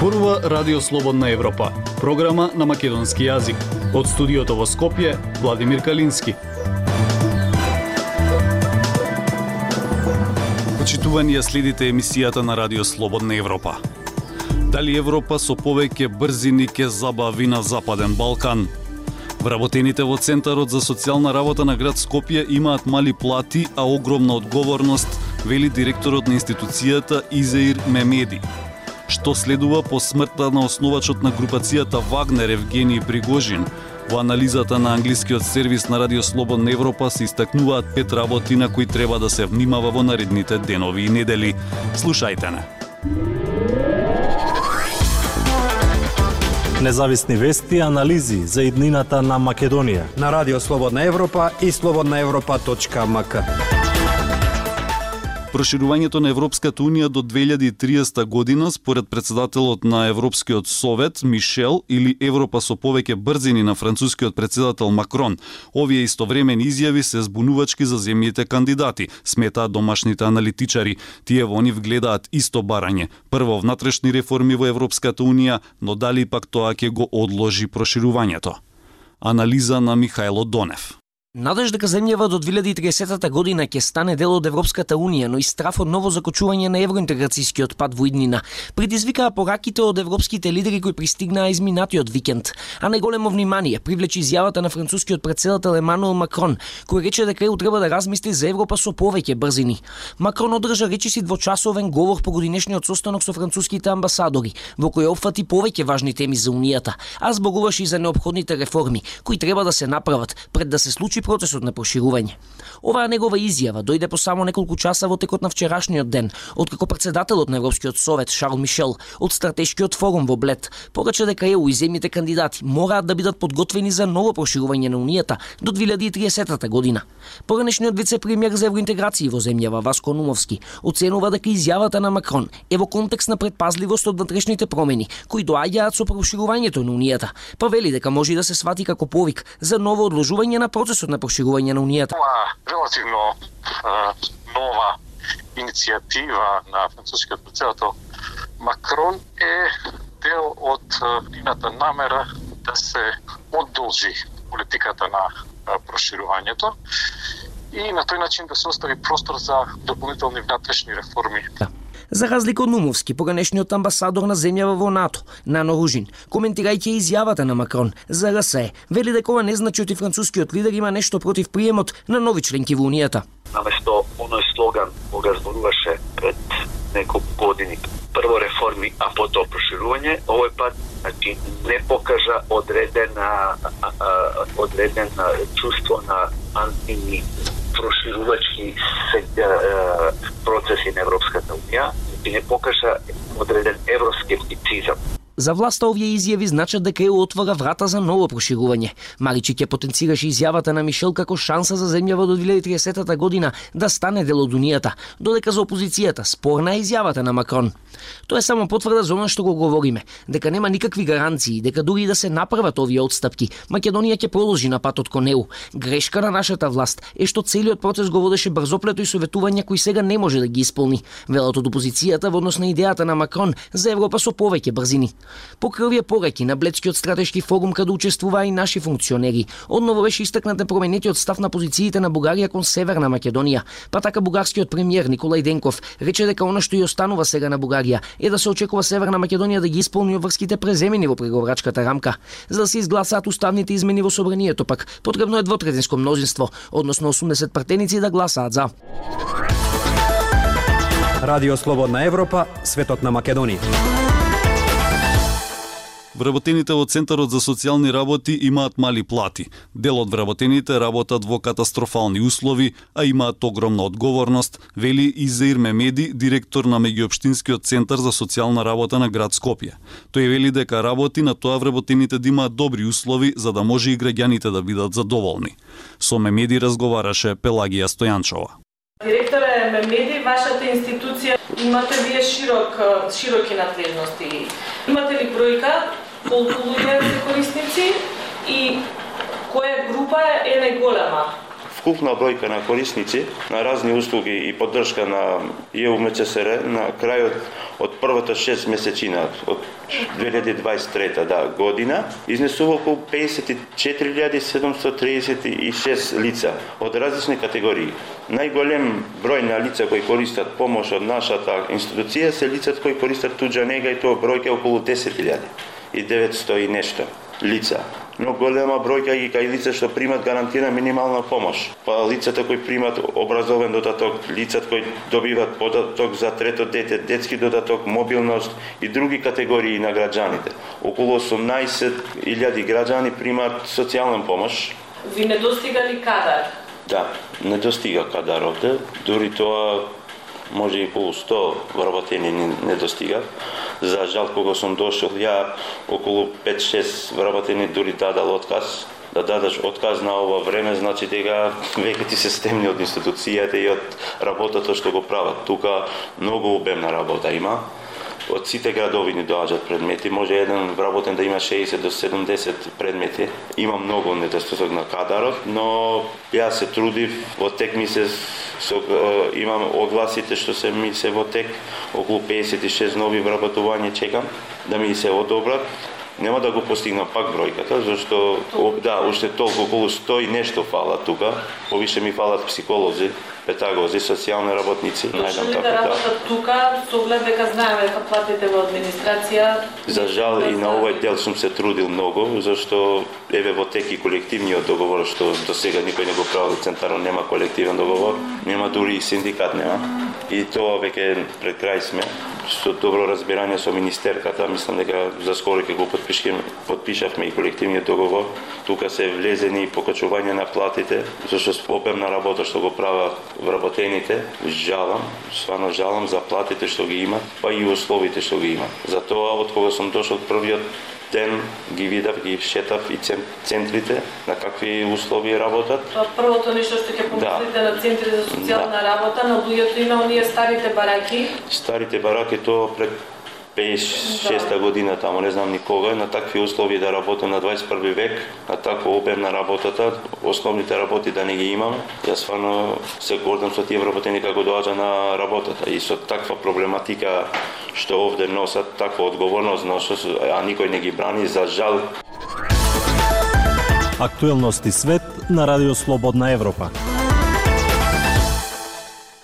зборува Радио Слободна Европа, програма на македонски јазик. Од студиото во Скопје, Владимир Калински. Почитувани ја следите емисијата на Радио Слободна Европа. Дали Европа со повеќе брзини ке забави на Западен Балкан? Вработените во Центарот за социјална работа на град Скопје имаат мали плати, а огромна одговорност, вели директорот на институцијата Изеир Мемеди што следува по смртта на основачот на групацијата Вагнер Евгений Пригожин. Во анализата на англискиот сервис на Радио Слободна Европа се истакнуваат пет работи на кои треба да се внимава во наредните денови и недели. Слушајте не. Независни вести и анализи за иднината на Македонија на Радио Слободна Европа и слободнаевропа.мк. Проширувањето на Европската Унија до 2030 година, според председателот на Европскиот совет Мишел или Европа со повеќе брзини на францускиот председател Макрон. Овие истовремени изјави се збунувачки за земјите кандидати, сметаат домашните аналитичари. Тие во нив гледаат исто барање. Прво внатрешни реформи во Европската Унија, но дали пак тоа ќе го одложи проширувањето. Анализа на Михајло Донев. Надеж дека земјава до 2030 година ќе стане дел од Европската Унија, но и страф од ново закочување на евроинтеграцијскиот пат во иднина, предизвикаа пораките од европските лидери кои пристигнаа изминатиот викенд. А најголемо внимание привлече изјавата на францускиот председател Емануел Макрон, кој рече дека ЕУ треба да размисли за Европа со повеќе брзини. Макрон одржа речиси двочасовен говор по годинешниот состанок со француските амбасадори, во кој опфати повеќе важни теми за Унијата, а зборуваше и за необходните реформи, кои треба да се направат пред да се случи приклучи процесот на проширување. Оваа негова изјава дојде по само неколку часа во текот на вчерашниот ден, откако председателот на Европскиот совет Шарл Мишел од стратешкиот форум во Блет, порача дека ЕУ и земјите кандидати мораат да бидат подготвени за ново проширување на Унијата до 2030 година. Поранешниот вице-премиер за евроинтеграција во земјава Васко Нумовски оценува дека изјавата на Макрон е во контекст на предпазливост од внатрешните промени кои доаѓаат со проширувањето на Унијата, па вели дека може да се свати како повик за ново одложување на процесот на проширување на Унијата. Ова релативно нова иницијатива на францускиот председател Макрон е дел од нивната намера да се одолжи политиката на проширувањето и на тој начин да се остави простор за дополнителни внатрешни реформи. Да. За разлика од Нумовски, поганешниот амбасадор на земјава во НАТО, Нано Ружин, коментирајќи изјавата на Макрон за РСЕ, вели дека ова не значи оти францускиот лидер има нешто против приемот на нови членки во Унијата. Наместо оној слоган кога зборуваше пред неколку години. Прво реформи, а потоа проширување, овој пат значи не покажа одредена одредена чувство на анти проширувачки процеси на Европската Унија. И не покажа одреден евроскептицизам. За власта овие изјави значат дека ја отвора врата за ново проширување. Маричи ќе потенцираше изјавата на Мишел како шанса за земјава до 2030 година да стане дел од Унијата, додека за опозицијата спорна е изјавата на Макрон. Тоа е само потврда за она што го говориме, дека нема никакви гаранции, дека дури и да се направат овие отстапки, Македонија ќе продолжи на патот кон неу. Грешка на нашата власт е што целиот процес го водеше брзоплето и советувања кои сега не може да ги исполни, велат од опозицијата во однос на идејата на Макрон за Европа со повеќе брзини. Покрај пораки на Блецкиот стратешки форум каде учествуваа и наши функционери, одново беше истакнат променетиот став на позициите на Бугарија кон Северна Македонија, па така бугарскиот премиер Николај Денков рече дека она што и останува сега на Бугарија Бугарија е да се очекува Северна Македонија да ги исполни обврските преземени во преговорачката рамка. За да се изгласаат уставните измени во собранието пак, потребно е двотретинско мнозинство, односно 80 партеници да гласаат за. Радио Слободна Европа, светот на Македонија. Вработените во Центарот за социјални работи имаат мали плати. Дел од вработените работат во катастрофални услови, а имаат огромна одговорност, вели Изеир Мемеди, директор на Меѓуопштинскиот центар за социјална работа на град Скопје. Тој вели дека работи на тоа вработените да имаат добри услови за да може и граѓаните да бидат задоволни. Со Мемеди разговараше Пелагија Стојанчова. Директоре Мемеди, вашата институција имате вие широк, широки надлежности. Имате ли бројка колку луѓе се корисници и која група е најголема? Вкупна бројка на корисници на разни услуги и поддршка на ЕУ МЦСР на крајот од првата 6 месечина од 2023 да, година изнесува околу 54.736 лица од различни категории. Најголем број на лица кои користат помош од нашата институција се лицата кои користат туѓа нега и тоа бројка околу 10.000 и 900 и нешто лица но голема бројка и кај лица што примат гарантирана минимална помош. Па лицата кои примат образовен додаток, лицата кои добиват додаток за трето дете, детски додаток, мобилност и други категории на граѓаните. Околу 18.000 граѓани примат социјална помош. Ви недостига ли кадар? Да, недостига кадар овде, дури тоа може и околу 100 вработени не достига. За жал, кога сум дошол, ја околу 5-6 вработени дури да дадал отказ. Да дадаш отказ на ова време, значи дека веќе ти се стемни од институцијата и од работата што го прават. Тука многу обемна работа има од сите градови ни доаѓаат предмети. Може еден вработен да има 60 до 70 предмети. Има многу недостаток на кадарот, но јас се трудив во тек месец со, имам огласите што се ми се во тек, околу 56 нови вработувања чекам да ми се одобрат. Нема да го постигнам пак бројката, зашто да, уште толку околу 100 и нешто фала тука. Повише ми фалат психолози, педагози, социјални работници, најдам така. да работат тука, со оглед дека знаеме дека платите во администрација. За жал и на овој дел сум се трудил многу, зашто еве во теки колективниот договор што до сега никој не го прави центарно нема колективен договор, нема дури и синдикат нема. И тоа веќе пред крај сме со добро разбирање со министерката, мислам дека за скоро ќе го подпишеме, подпишавме и колективниот договор. Тука се влезени и покачување на платите, зашто обемна работа што го прават вработените, жалам, свано жалам за платите што ги имат, па и условите што ги имат. Затоа од кога сум дошол првиот ден ги видав, ги шетав и центрите, на какви услови работат. Тоа првото нешто што ќе помислите да. на центри за социјална да. работа, на луѓето има оние старите бараки. Старите бараки тоа пред 56 та година таму, не знам никога, на такви услови да работам на 21 век, на таква обем на работата, основните работи да не ги имам. Јас сварно се гордам со тие вработени како доаѓа на работата и со таква проблематика што овде носат, таква одговорност носат, а никој не ги брани, за жал. Актуелности свет на Радио Слободна Европа.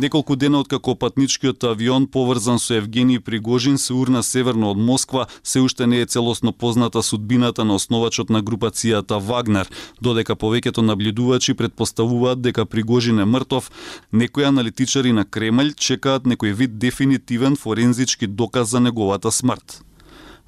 Неколку дена откако патничкиот авион поврзан со Евгений Пригожин се урна северно од Москва, се уште не е целосно позната судбината на основачот на групацијата Вагнер, додека повеќето наблюдувачи предпоставуваат дека Пригожин е мртов, некои аналитичари на Кремљ чекаат некој вид дефинитивен форензички доказ за неговата смрт.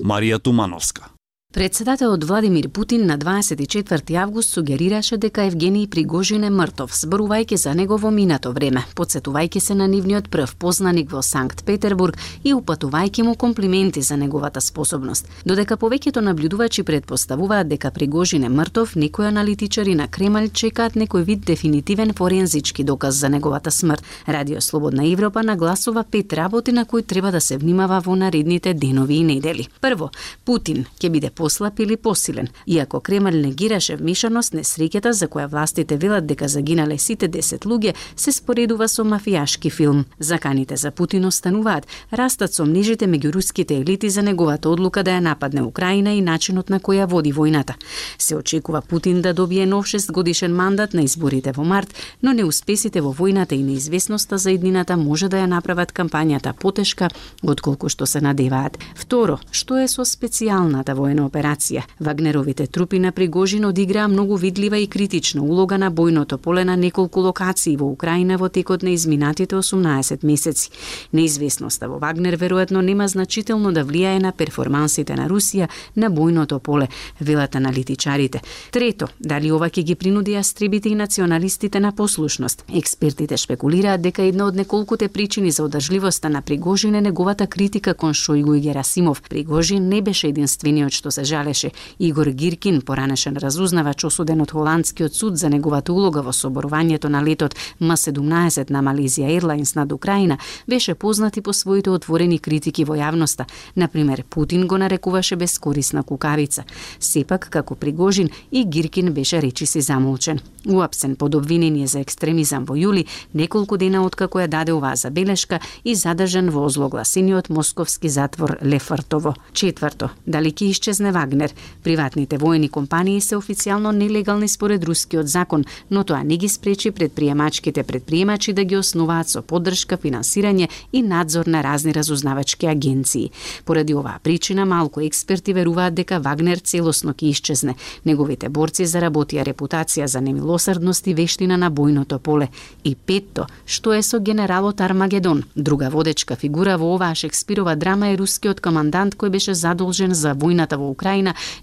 Марија Тумановска Председателот Владимир Путин на 24 август сугерираше дека Евгений Пригожин е мртов, зборувајќи за негово минато време, подсетувајќи се на нивниот прв познаник во Санкт Петербург и упатувајќи му комплименти за неговата способност. Додека повеќето наблюдувачи предпоставуваат дека Пригожин е мртов, некои аналитичари на Кремљ чекаат некој вид дефинитивен форензички доказ за неговата смрт. Радио Слободна Европа нагласува пет работи на кои треба да се внимава во наредните денови и недели. Прво, Путин ќе биде послаб или посилен, иако Кремљ негираше вмешаност несреќата за која властите велат дека загинале сите 10 луѓе, се споредува со мафијашки филм. Заканите за Путин остануваат, растат со мнежите меѓу руските елити за неговата одлука да ја нападне Украина и начинот на која води војната. Се очекува Путин да добие нов 6 годишен мандат на изборите во март, но неуспесите во војната и неизвестноста за еднината може да ја направат кампањата потешка отколку што се надеваат. Второ, што е со специјалната воена операција. Вагнеровите трупи на Пригожин одиграа многу видлива и критична улога на бојното поле на неколку локации во Украина во текот на изминатите 18 месеци. Неизвестноста во Вагнер веројатно нема значително да влијае на перформансите на Русија на бојното поле, велат аналитичарите. Трето, дали ова ќе ги принуди астрибите и националистите на послушност. Експертите шпекулираат дека една од неколкуте причини за одржливоста на Пригожин е неговата критика кон Шојгу и Герасимов. Пригожин не беше единствениот што се се жалеше. Игор Гиркин, поранешен разузнавач осуден од холандскиот суд за неговата улога во соборувањето на летот М-17 на Малезија Airlines над Украина, беше познат и по своите отворени критики во јавноста. Например, Путин го нарекуваше бескорисна кукавица. Сепак, како Пригожин, и Гиркин беше речиси замолчен. Уапсен под обвинение за екстремизам во јули, неколку дена откако ја даде оваа забелешка и задржан во озлогласениот московски затвор Лефартово. Четврто, дали ќе исчезне Вагнер? Приватните воени компании се официјално нелегални според рускиот закон, но тоа не ги спречи предприемачките предприемачи да ги основаат со поддршка, финансирање и надзор на разни разузнавачки агенции. Поради оваа причина малку експерти веруваат дека Вагнер целосно ќе исчезне. Неговите борци заработија репутација за немилосрдност и вештина на бојното поле. И петто, што е со генералот Армагедон? Друга водечка фигура во оваа Шекспирова драма е рускиот командант кој беше задолжен за војната во Украина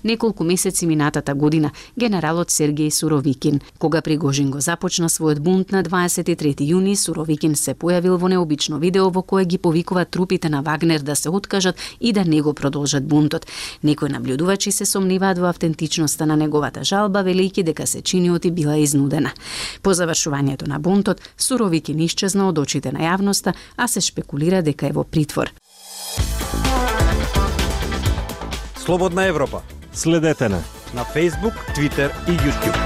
неколку месеци минатата година, генералот Сергеј Суровикин. Кога Пригожин го започна својот бунт на 23 јуни, Суровикин се појавил во необично видео во кое ги повикува трупите на Вагнер да се откажат и да не го продолжат бунтот. Некои наблюдувачи се сомниваат во автентичноста на неговата жалба, велики дека се чиниоти била изнудена. По завршувањето на бунтот, Суровикин исчезна од очите на јавноста, а се шпекулира дека е во притвор. Слободна Европа. Следете на на Facebook, Twitter и YouTube.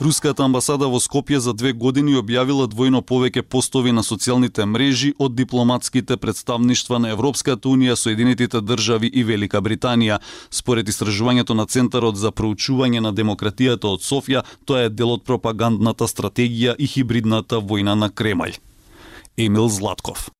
Руската амбасада во Скопје за две години објавила двојно повеќе постови на социјалните мрежи од дипломатските представништва на Европската Унија, Соединетите држави и Велика Британија. Според истражувањето на Центарот за проучување на демократијата од Софија, тоа е дел од пропагандната стратегија и хибридната војна на Кремљ. Емил Златков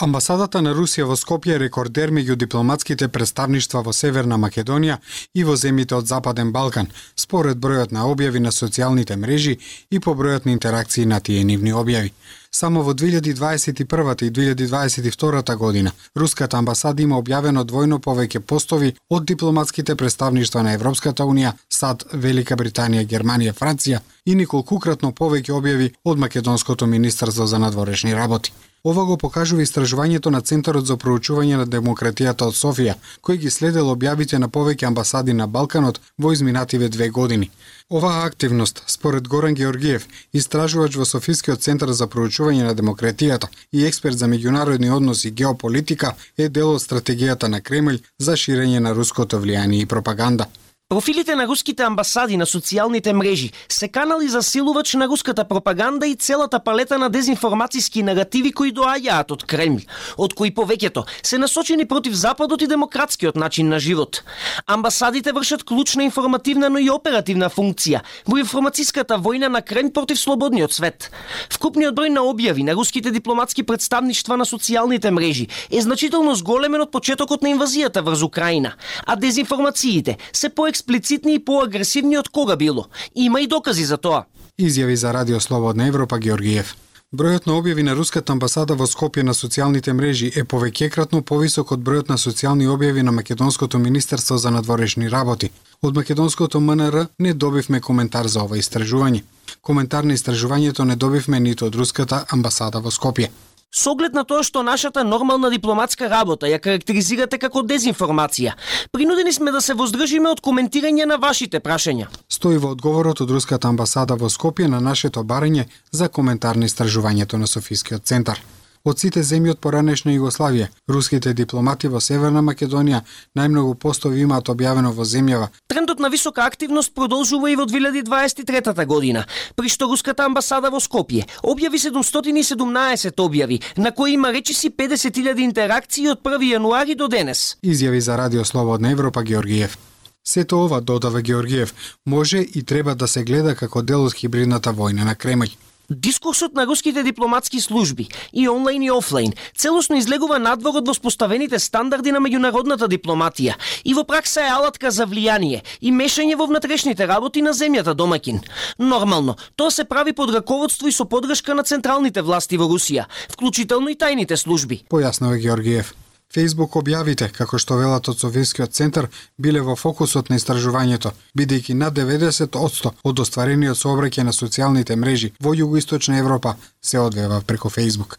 Амбасадата на Русија во Скопје е рекордер меѓу дипломатските представништва во Северна Македонија и во земјите од Западен Балкан, според бројот на објави на социјалните мрежи и по бројот на интеракции на тие нивни објави. Само во 2021 и 2022 година Руската амбасада има објавено двојно повеќе постови од дипломатските представништва на Европската Унија, САД, Велика Британија, Германија, Франција и николкукратно повеќе објави од Македонското министерство за надворешни работи. Ова го покажува истражувањето на Центарот за проучување на демократијата од Софија, кој ги следел објавите на повеќе амбасади на Балканот во изминативе две години. Оваа активност, според Горан Георгиев, истражувач во Софискиот центар за проучување на демократијата и експерт за меѓународни односи и геополитика, е дел од стратегијата на Кремљ за ширење на руското влијание и пропаганда. Профилите на руските амбасади на социјалните мрежи се канали за силувач на руската пропаганда и целата палета на дезинформацијски наративи кои доаѓаат од Кремљ, од кои повеќето се насочени против Западот и демократскиот начин на живот. Амбасадите вршат клучна информативна, но и оперативна функција во информацијската војна на Кремљ против слободниот свет. Вкупниот број на објави на руските дипломатски представништва на социјалните мрежи е значително зголемен од почетокот на инвазијата врз Украина, а дезинформациите се поек поексплицитни и поагресивни од кога било. Има и докази за тоа. Изјави за Радио Слободна Европа Георгиев. Бројот на објави на Руската амбасада во Скопје на социјалните мрежи е повеќекратно повисок од бројот на социјални објави на Македонското Министерство за надворешни работи. Од Македонското МНР не добивме коментар за ова истражување. Коментар на истражувањето не добивме ниту од Руската амбасада во Скопје. Со оглед на тоа што нашата нормална дипломатска работа ја карактеризирате како дезинформација, принудени сме да се воздржиме од коментирање на вашите прашања. Стои во одговорот од Руската амбасада во Скопје на нашето барање за коментар на истражувањето на Софискиот центар. Од сите земји од поранешна Југославија, руските дипломати во Северна Македонија најмногу постови имаат објавено во земјава. Трендот на висока активност продолжува и во 2023 година, при што руската амбасада во Скопје објави 717 објави, на кои има речиси 50.000 интеракции од 1 јануари до денес. Изјави за Радио Слободна Европа Георгиев. Сето ова, додава Георгиев, може и треба да се гледа како дел од хибридната војна на Кремљ. Дискурсот на руските дипломатски служби и онлайн и офлайн целосно излегува надвор од воспоставените стандарди на меѓународната дипломатија и во пракса е алатка за влијание и мешање во внатрешните работи на земјата домакин. Нормално, тоа се прави под раководство и со поддршка на централните власти во Русија, вклучително и тајните служби. Појаснува Георгиев. Facebook објавите, како што велат од Софискиот центар, биле во фокусот на истражувањето, бидејќи над 90% од остварениот сообраќај на социјалните мрежи во Југоисточна Европа се одвева преку Facebook.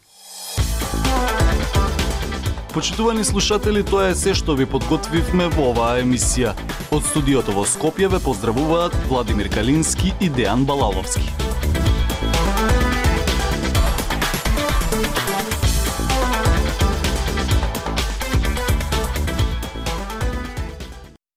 Почитувани слушатели, тоа е се што ви подготвивме во оваа емисија. Од студиото во Скопје ве поздравуваат Владимир Калински и Дејан Балаловски.